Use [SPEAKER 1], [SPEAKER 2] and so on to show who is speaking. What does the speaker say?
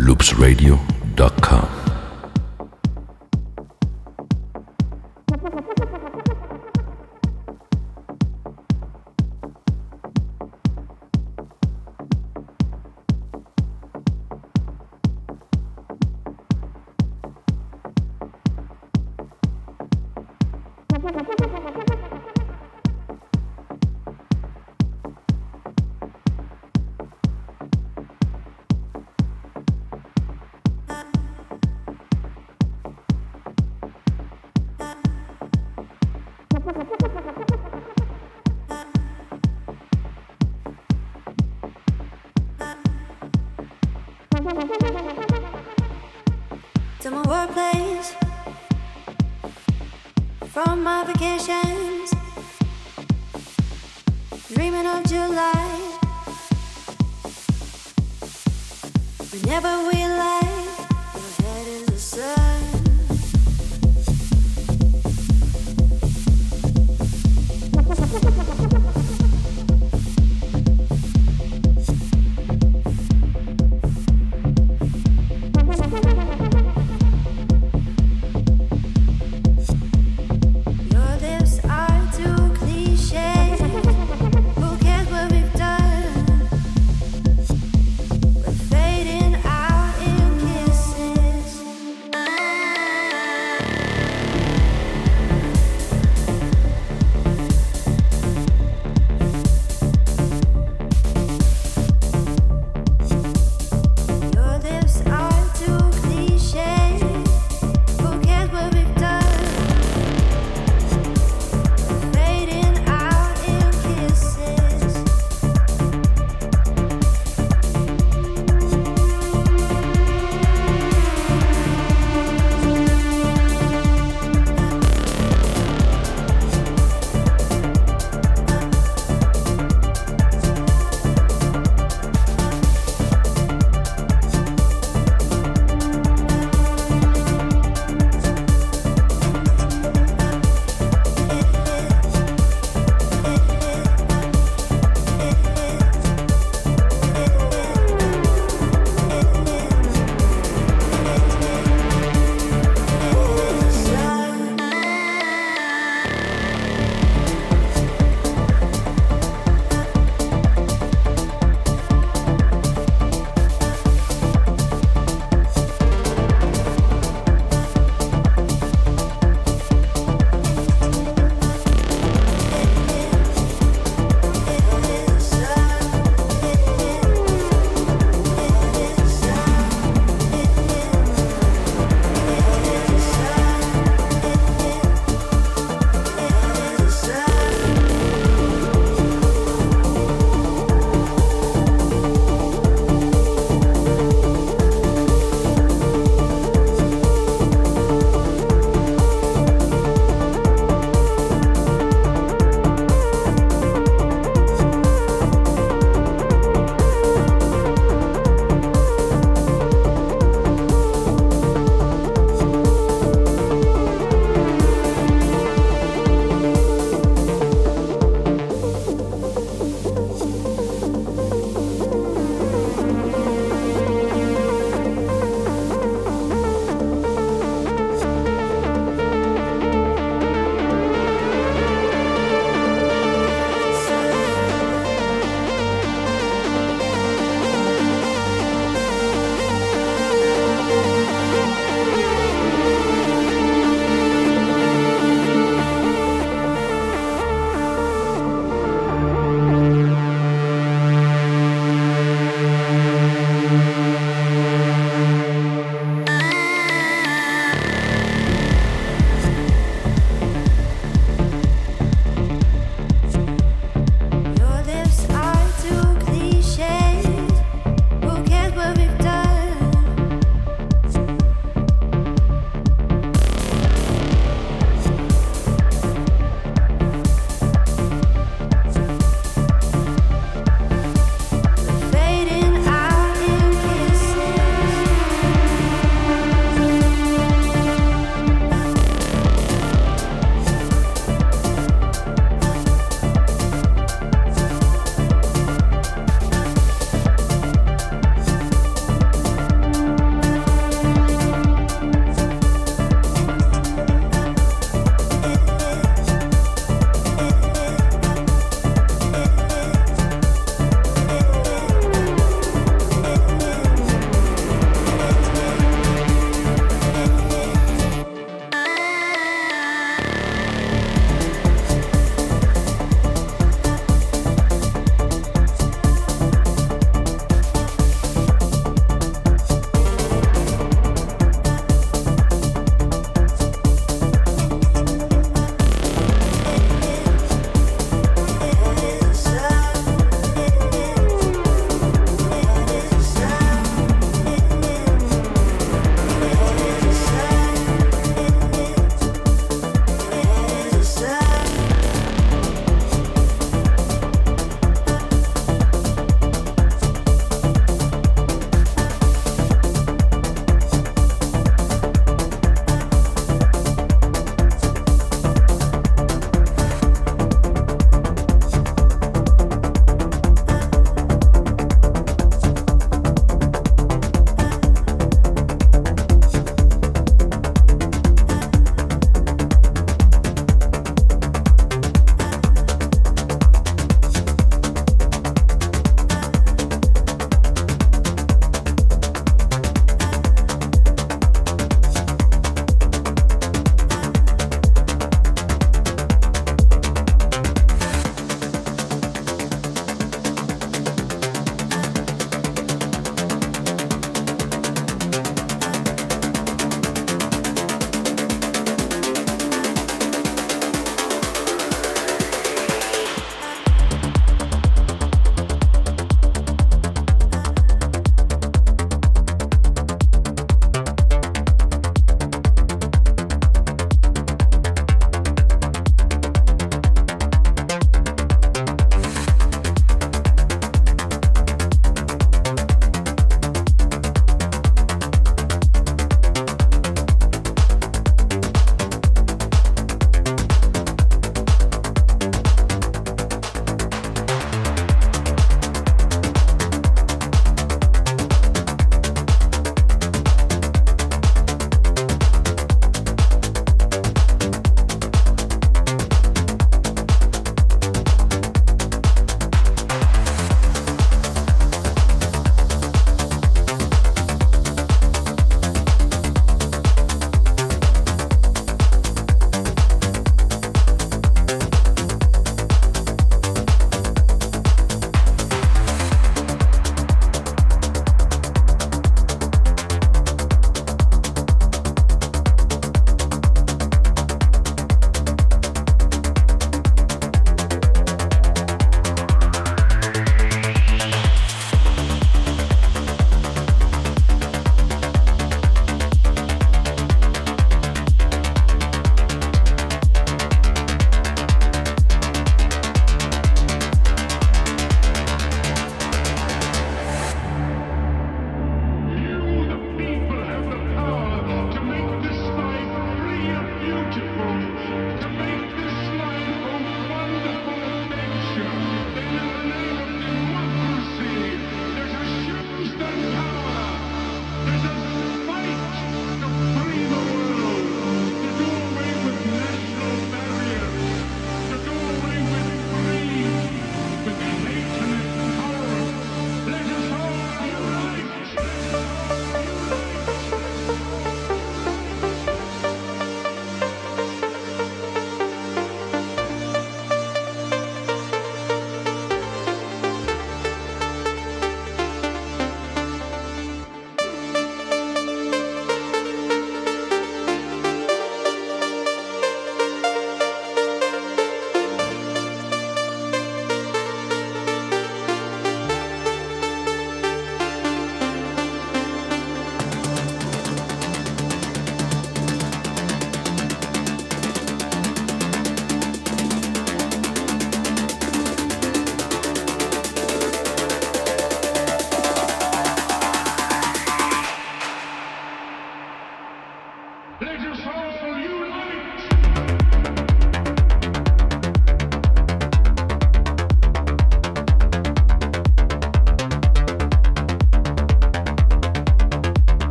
[SPEAKER 1] loopsradio.com.